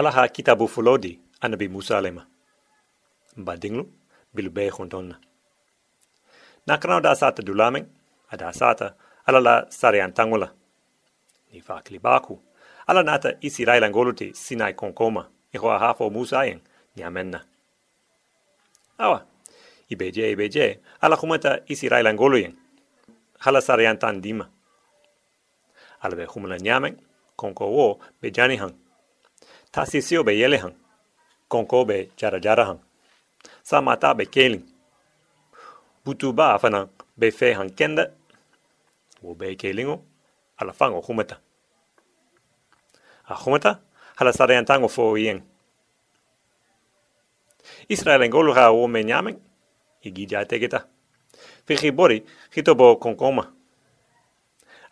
ala ha kitabu fulodi anabi musa alema. Mba dinglu bilu be Na nakana da sata dulameng ada sata ala la sarian tangula ni fakli baku ala nata isi rai langoluti sinai konkoma iho ahafo musayen ni amenna. Awa ibeje ibeje ala kumata isi rai railangoluyen hala sarian tandima ala be nyamen konko wo bejani hang. Ta sisio be yele hang, konko be jara jara hang. Sa mata be keling. Butu ba be fe hang kenda, wo be kelingo, ala fango humata. A humata, hala tango fo yen. Israel ngolu ha wo me ja tegeta. Fichi bori, hito bo konkoma.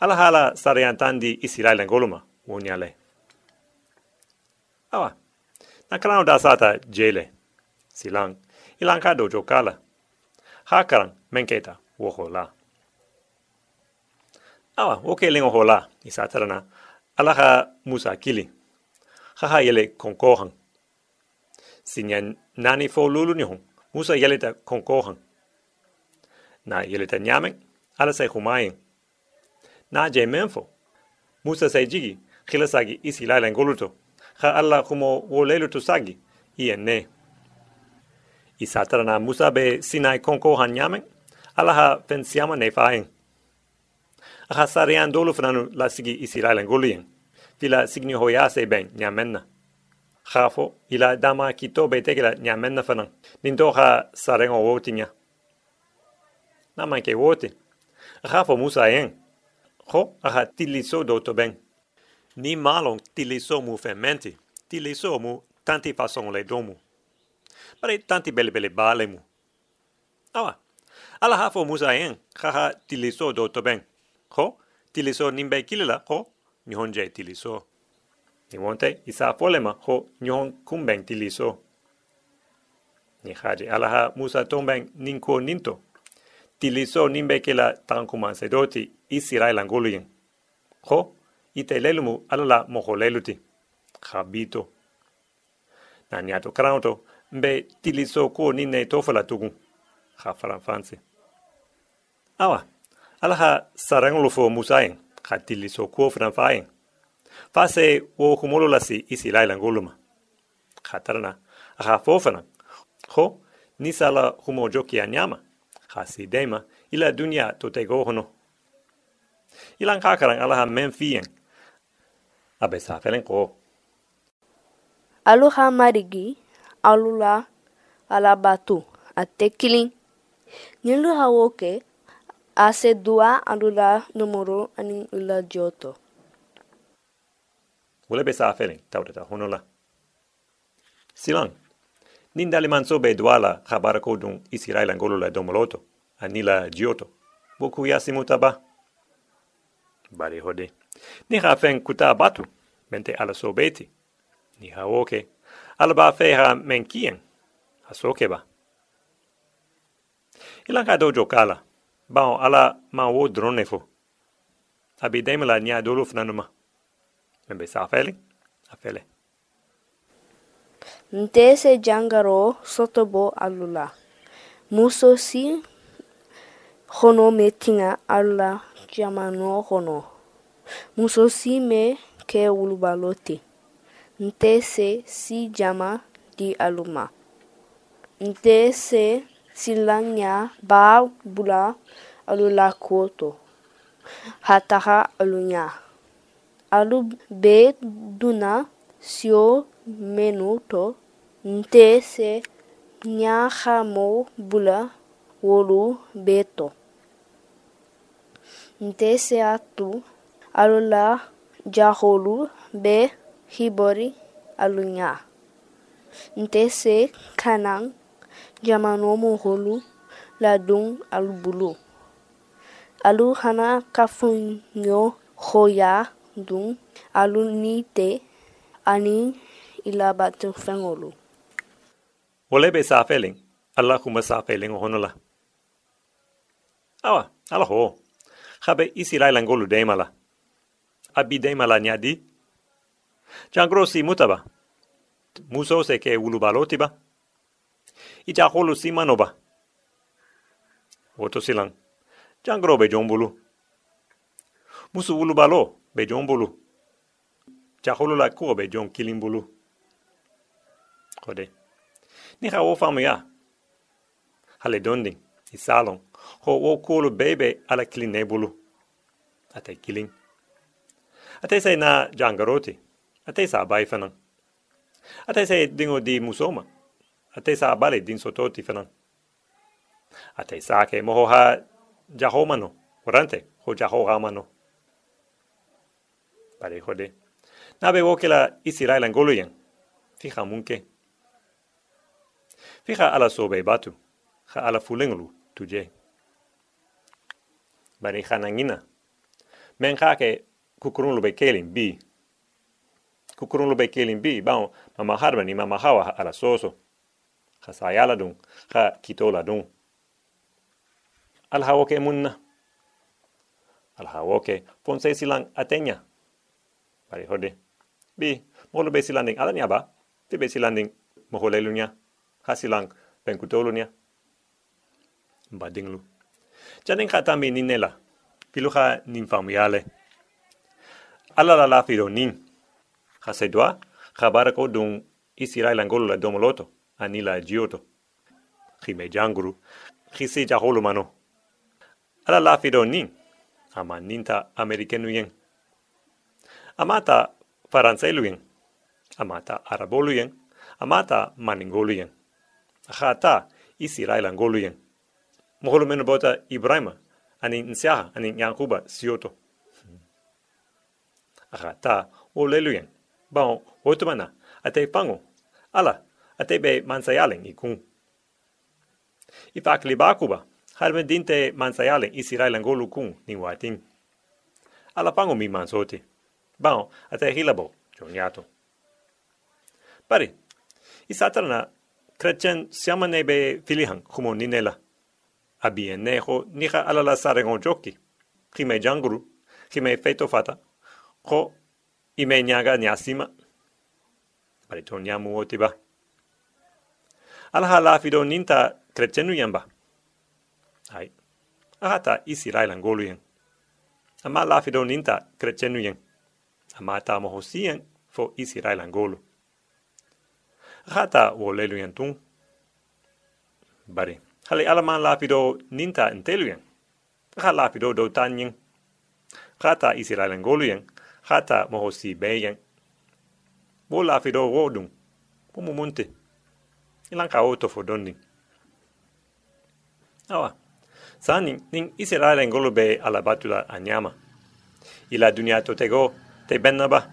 Ala hala sarian tandi Israel ngoluma, wo nyale. Awa, na kalano da sata jele, silang, ilang ka dojo kala. hakaran menketa wo hola. Awa, woke ke lingo hola, isatarana, alaha musa kili. Haha yele konkohan Sinyan nani fo lulu ni hon musa yele ta konkohan Na yele ta nyamen ala say humayen Na je menfo. Musa say jigi, khilasagi isi lailan goluto. Ha alla kumo wo leluto sagi, ien ne. Isatarana musa be sinai konkohan nyameng, ala ha pensiama ne faeng. Aha sarian dolu frananu la sigi isi lailan goluyeng. Vila signi hoyase ben nyamenna. Khafo ila dama kito be tekela nyamenna fanan. Ninto ha sarengo woti nya. Nama ke woti. Khafo musa yen. Ho aha tiliso do to ben. Ni malon tili somu fermenti, tili somu tanti fason le domu. Pare tanti bele bele balemu. Awa, ala hafo musayen, haha tili so do toben. Ho, tili so nimbe kilila, ho, nihon je tili so. Ni wonte isa folema, ho, nihon kumben tili so. Ni haje alaha musa tomben ninko ninto. Tili so nimbe kila tankuman sedoti, isirai languluyen. Ho, itelelu mu ala la moholelu ti. Xabito naniya to karaŋo to mbe tiliso kuo niŋ ne to fo la tugun xa faranfansi awa ala xa saraŋolu fo musa yeŋ xa tiliso kuo fanaŋ fa wo humolu lasi i sila ilaŋgolu ma xa tara na a xa fo fanaŋ xo nisa la humo jokiya ɲama xa sidema i la duniya to tego hono. I laŋ xa karaŋ ha marigi, alu la ala batu, ate killing. Nilu ha woke, ase dua alu la numero ani ula joto. Wole be sa felen, tautata honola. Silang, nin dali manso be duala khabara ko dun Israel angolo la domoloto, anila gioto. Boku yasi mutaba. Bari hode. Niha fen kuta batu, mente ala sobeti. Niha oke. Alaba feha menkien. Asokeba. Ilanga dojo kala. Bao ala ma wo drone fo. Abi demela nya doluf nanuma. Membe sa fele? Afele. Ntese jangaro sotobo alula. Muso si hono metinga alla jamano hono. Mon soci me que ou balote. Nte se si jama di aluma. Nte se si langa ba bula alu la koto. Hataha alunya. Alu be duna sio menuto. Nte se nya hamo bula wolu beto. Nte se atu. alulla jaholu be hibori alunya. Nte se kanan jamano moholu ladun alubulu alu hana kafunyo hoya dun alu nite ani ilabatu fengolu. Wolebe safeling allahuma safeling honola awa ala ho xabe isi laylangolu deymala abidai malanyadi. Changrosi mutaba. Muso seke ulubalotiba ita holu simanoba woto silang. Changro be jombulu musu ulubalo be jombulu chaholu la ko be jom kilimbulu. Kode. Ni ha wo famu ya. Hale dondi. Isalon ho wo kulu bebe ala kilinebulu ate kiling. Ate say na jangaroti. Ate sa bai fanan. Ate say dingo di musoma. Ate sa bale din sototi fanan. Ate sa ke moho ha jahomano. Orante, ho jahoramano. Pare jode. Nabe wo ke la isirai langoluyen. Fija munke. Fija ala sobe batu. Ja ala fulenglu tuje. Bari hanangina. Men ja ke kukurunlu be kelin bi kukurunlu be kelin bi bang, mama harba ni mama hawa ala soso. Ha sayala dun Ha kitola dun. Al hawoke munna. Al hawoke silang atenya bari hode bi molo be silanding alanya ba. ti be landing moholelunya Ha silang ben kutolunya badinglu Janeng ka tambi ninela. Pilu ala la la firo nin. Ha se doa, dun isirai langolo la domoloto, ani la gioto. Hi me janguru, hi se jaholo mano. Ala la firo nin, ama ninta amerikenu yen. Amata faranselu yen, amata arabolu yen, amata maningolu yen. Ha ta isirai langolo yen. Bota Ibrahima, ani nsiaha, ani Yankuba, sioto aha ta o leluyen. Bon, otumana, ate pango. Ala, ate be mansayalen i kun. I pak li bakuba, harme dinte mansayalen i sirailan golu kun ni watin. Ala pango mi mansoti. Bon, ate hilabo, joniato. Pari, i satarana, kretchen siama nebe filihan kumo ninela. Abien neho, niha ala la sarengon joki. Kime janguru, kime feito fata, ko ime nyaga nyasima. Pare to nyamu oti ba. Ala hala fido ninta krechenu yamba ai ahata isi railan golu yen ama la fido ninta krechenu yen ama ta mo hosien fo isi railan golu ahata wo lelu yen tun. Bari. Hali alaman la fido ninta entelu yen aha la fido do tanyin Kata isi railan golu yen, hata mohosi beyen. wo dun, bo pumu munte. Ilanka oto fodondin. Awa, sani nin ngolo be ala batula anyama. Ila dunia totego te bennaba.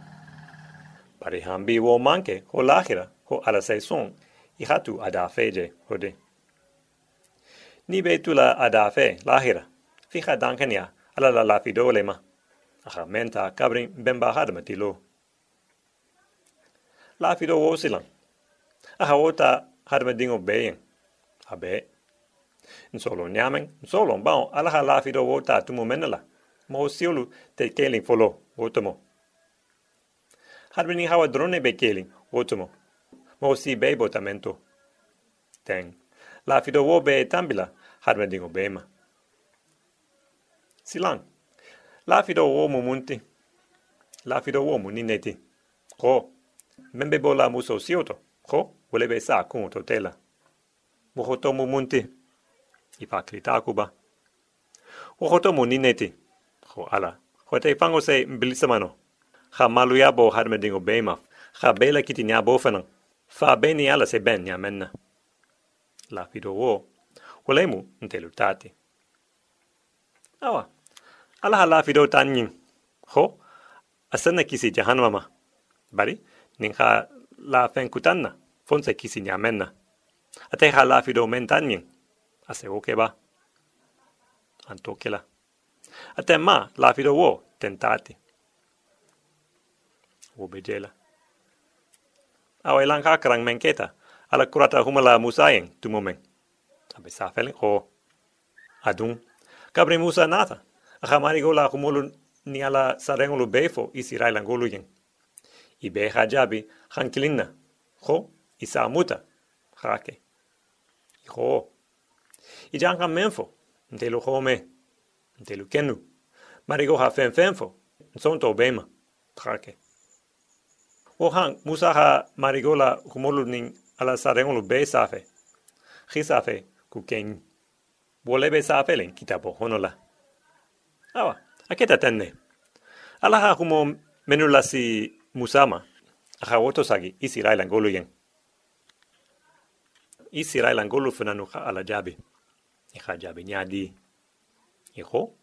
Parihambi wo manke ho lahira ho ala saison i hatu adafeje hode. Ni ada fe lahira. Fija dankanya, ala la lafidolema. Aha menta kabrin bemba hadma tilo. La fido wo silang. Aha wota hadma dingo beyen. Abe. Nsolo nyamen, nsolo bao alaha la fido wota tumu menela. Mo siolu te keling folo wotomo. Hadma ni hawa drone be keling wotomo. Mo si be botamento. Ten. La fido wo be tambila hadma dingo bema. Silang. La fido wo mu munti. La fido wo mu nineti. Ko. Membe bo la muso sioto. Ko. Wole be sa kun to tela. Wohoto mu munti. Klita kuba. Wohoto mu nineti. Ko ala. Ko te fango se mbilisamano. Ha malu ya bo harme dingo. Ha bela kiti nya bo fanan. Fa beni ala se ben nya menna. La fido wo. Wole mu ntelutati. Awa ala hala fido tanyin. Ho? Asana kisi jahannama bari? Nin ha la fen kutanna fonse kisi nyamenna. Ate hala fido men tanyin. Ase oke ba. Anto kela ate ma la fido wo tentati wo bejela awa ilang hakrang menketa ala kurata humala musayen tumomen abe safel ho. Adun kabri musa nata Aha mari gola kumulu ni sarengulu befo isi raila ngulu yen. I be hajabi hankilinna Ho, i sa muta, hake. Ho. I janka menfo, ntelu home, ntelu kenu. Marigo ha fen fenfo, bema, hake. O hang, musa ha marigola humolu ning ala sarengolu be safe. Hi safe, ku ken. Wolebe safe len kitabo honola. Awa, aketa tänne. Alaha humo menullasi musama. Aha otosagi isi railan golujen. Isi railan golu fenanu ha ala jabi. Iha jabi nyadi. Iho.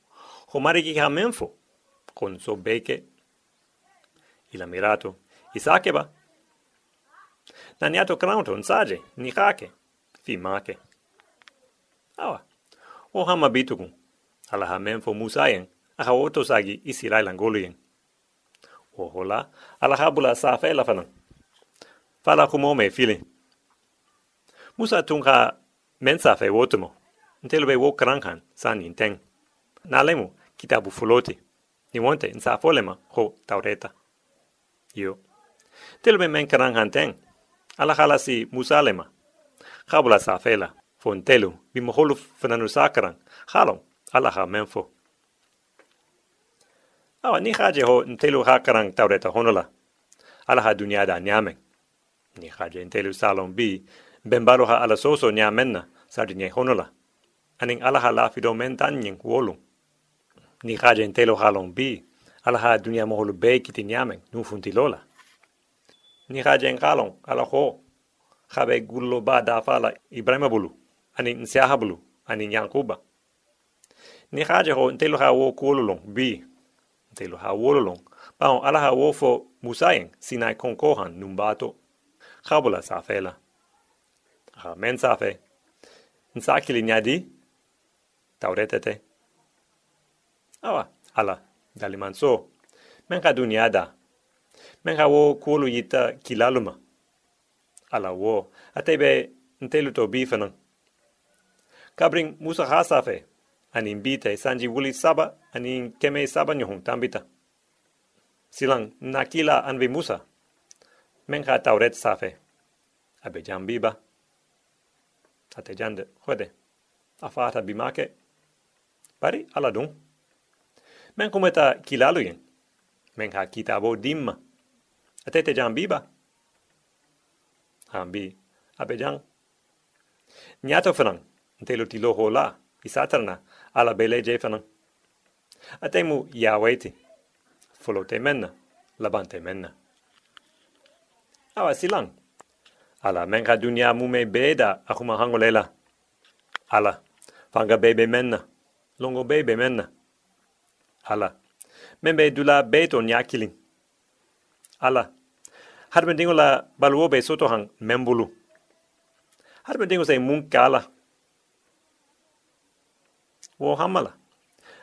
Homariki ha menfo. Con so beke. Ila mirato. Isakeba. Naniato kranto nsaje. Nihake. Fimake. Awa. O hama bitugun ala hamen fo musayen aha woto sagi isirai langoluyen wohola ala habula safe lafanan. Fala kumo me filin. Musa tun ka men safe wotomo ntelbe wo krankan san inteng. Nalemu kitabu fulote ni wonte nsafolema ho taureta. Yo. Telbe men krankan ten ala hala si musalema habula safela fontelu bimoholu fenanu sakran halom. alaha menfo awa ni haje ho ntelu ha karang taureta honola. Alaha dunia da nyamen ni haje ntelu salon bi bembalo ha ala soso nyamenna sardi nye honola. Aning alla ha la fido mentan nyin wolun ni haje ntelu halon bi alaha dunia moholu be kiti nyamen nufuntilola ni haje ngalon ala ho habe gullo ba dafala ibrahima bulu anin nsiaha bulu anin yankuba. Ni haje ho ntelu ha wo kululong bi te lo ha wololong pa on ala ha wo fo musayen sinai konkohan numbato. Khabula sa fela. Ha men sa fe. Nsa tauretete awa ala daliman so. Men ka dunyada men ka wo kulu yita kilaluma ala wo atebe ntelu to bifanan kabring musa hasafe anin bite sanji wuli saba anin keme saba nyohun tambita. Silang nakila anvi musa. Menka tauret safe. Abe jam biba. Ate jande, hode. Afata bimake. Pari ala dun. Men kumeta kilaluyen. Menka kitabo dimma. Ate te jam biba. Hambi. Abe jang. Nyato fanang. Ntelo tilo ho la. Isatarna ala bele je fana. Atemu ya waiti. Folo te menna, labante menna. Awa silang. Ala menka dunia mume beda akuma hango lela. Ala, fanga bebe menna, longo bebe menna. Ala, membe dula beto nyakilin. Ala, harben dingo la baluo be soto hang membulu. Harben dingo say munkala wo hamala.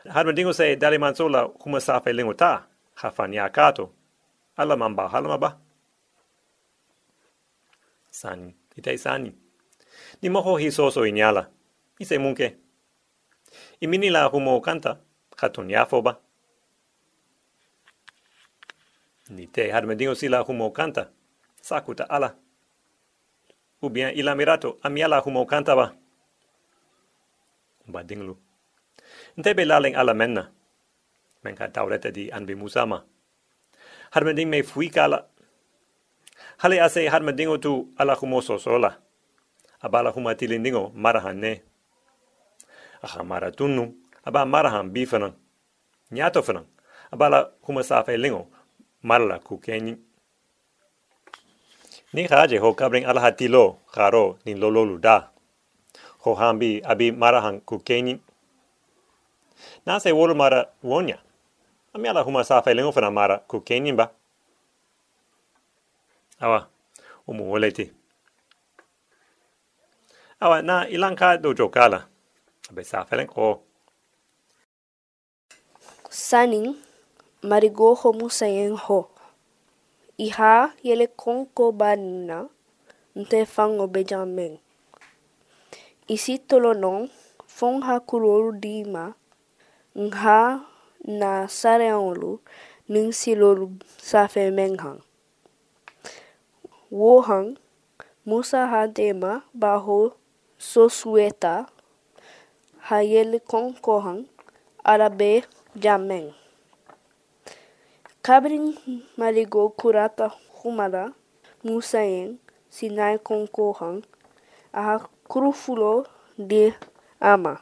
Hadma dingo se dali mansola kuma safe lingo ta, hafan ya kato. Ala mamba halama ba. Sani, itai sani. Ni moho hi soso inyala. Ise munke. Imini la humo kanta, katun yafo ba. Ni te hadma dingo sila humo kanta, sakuta ala. Ubien ila mirato amiala humo kanta ba. Ba dinglu. Ntebe laling ala menna. Menka taureta di anbi musama. Harmending me fui kala. Hale ase harmendingo tu ala humoso sola. Abala huma tilindingo marahan ne. Aha maratunu. Aba marahan bifanan. Nyato fanan. Abala huma safe lingo. Marla kukenyi. Ni haje ho kabring ala hatilo haro nin lololu da. Ho hambi abi marahan kukenyi na se wolu mara wonya. Ami ala huma sa fa lengo fana mara ku kenyin ba. Awa, umu woleti. Awa, na ilanka dojo kala. Abe sa fa lengo. Sanin, marigo homu sayen ho. Iha yele konko banina, nte fango bejamen. Isi tolonon, fong ha kulolu dima, nga na sareŋolu niŋ silolu safe meŋ haŋ Wohang, Musa Hadema Baho Sosueta, Hayele Konkohang, Arabe Jameng. Kabrin Marigo Kurata Humara, Musaeng, Sinai Konkohang, Aha Kurufulo de Ama.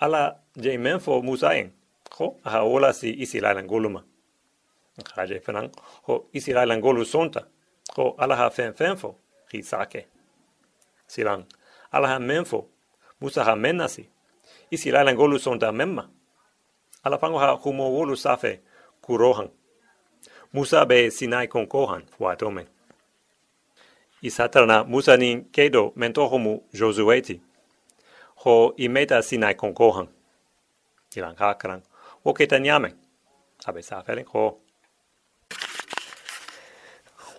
ala je men fo musaen ho ha ola si isi la langoluma ha je fenan ho isi la langolu sonta. Ho ala ha fen fen fo hi sake. Silan ala ha men fo musa ha menasi isi la langolu sonta memma ala pango ha humo wolu safe kurohan musa be sinai kon kohan wa tomen isatarna musa nin kedo mentohomu josueti Ho imeta sinai kon kohan. Ilan kakran. O keta nyamen. Abe safelen ho.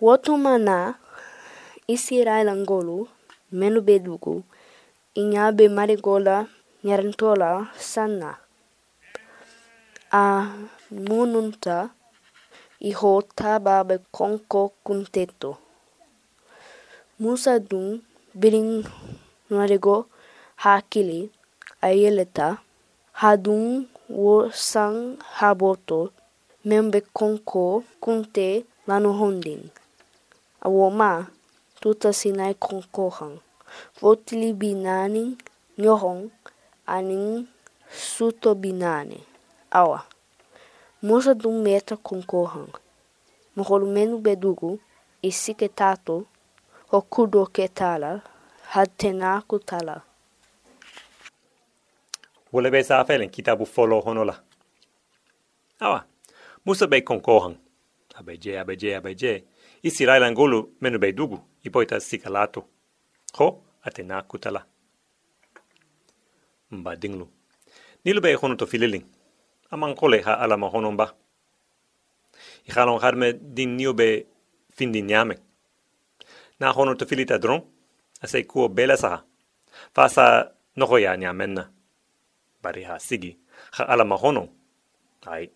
Wotumana isirai langolu menu bedugu inyabe marigola nyarantola sanna. A mununta iho tababe konko kunteto. Musa dun birin marigola hakili ayeleta hadun wo sang haboto membe konko kunte lanu honding. Awo ma tuta sinai konkohang. Votili binani nyohong aning suto binani. Awa. Musa dun meta konkohang. Moholu menu bedugu isike tato o kudo ke tala had tena kutala. Wole be sa felin kitabu folo honola. Awa, Musa be konkohan. Abe je, abe je, abe je. Isi lai langolu menu be dugu, ipoita sikalato. Ho, atena kutala. Mba dinglu. Nilu be hono to fililing. Aman kole ha alama hono mba. Ikhalon harme din niu be findi nyame. Na hono to filita dron, ase kuo bela saha. Fasa noho ya nyamenna. Bari ha sigi, ha ala mahono Ai.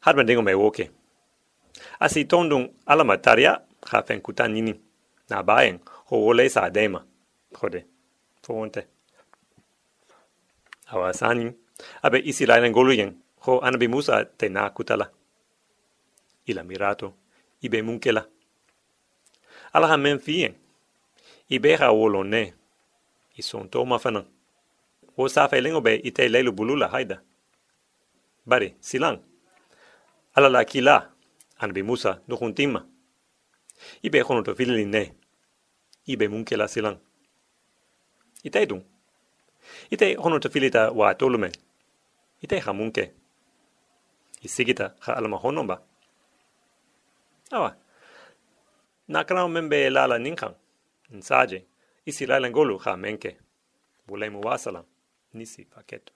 Harme dingo me woke. Asi tondung alama taria, ha fen kutanini. Na baen, ho wole sa dema. Jode. Fonte. Awa sani. Abe isi lainan goluyen, ho anabi musa te na kutala. Ila mirato, ibe munkela. Alaha men fien. Ibe ha wolone ne. Ison to mafanan. Wo safe lengo be ite lelu bulula haida. Bari, silang. Ala la kila, anabi musa, nukuntima. Ibe hono to filin ne. Ibe munkela silang. Ite dun. Ite hono to filita wa tolumen. Ite ha munke. Isigita ha alama honomba. Awa. Nakrao membe lala ninkan. Nsaje. Isi lala ngolu ha menke. Bulemu wasalam. Nisi paketo.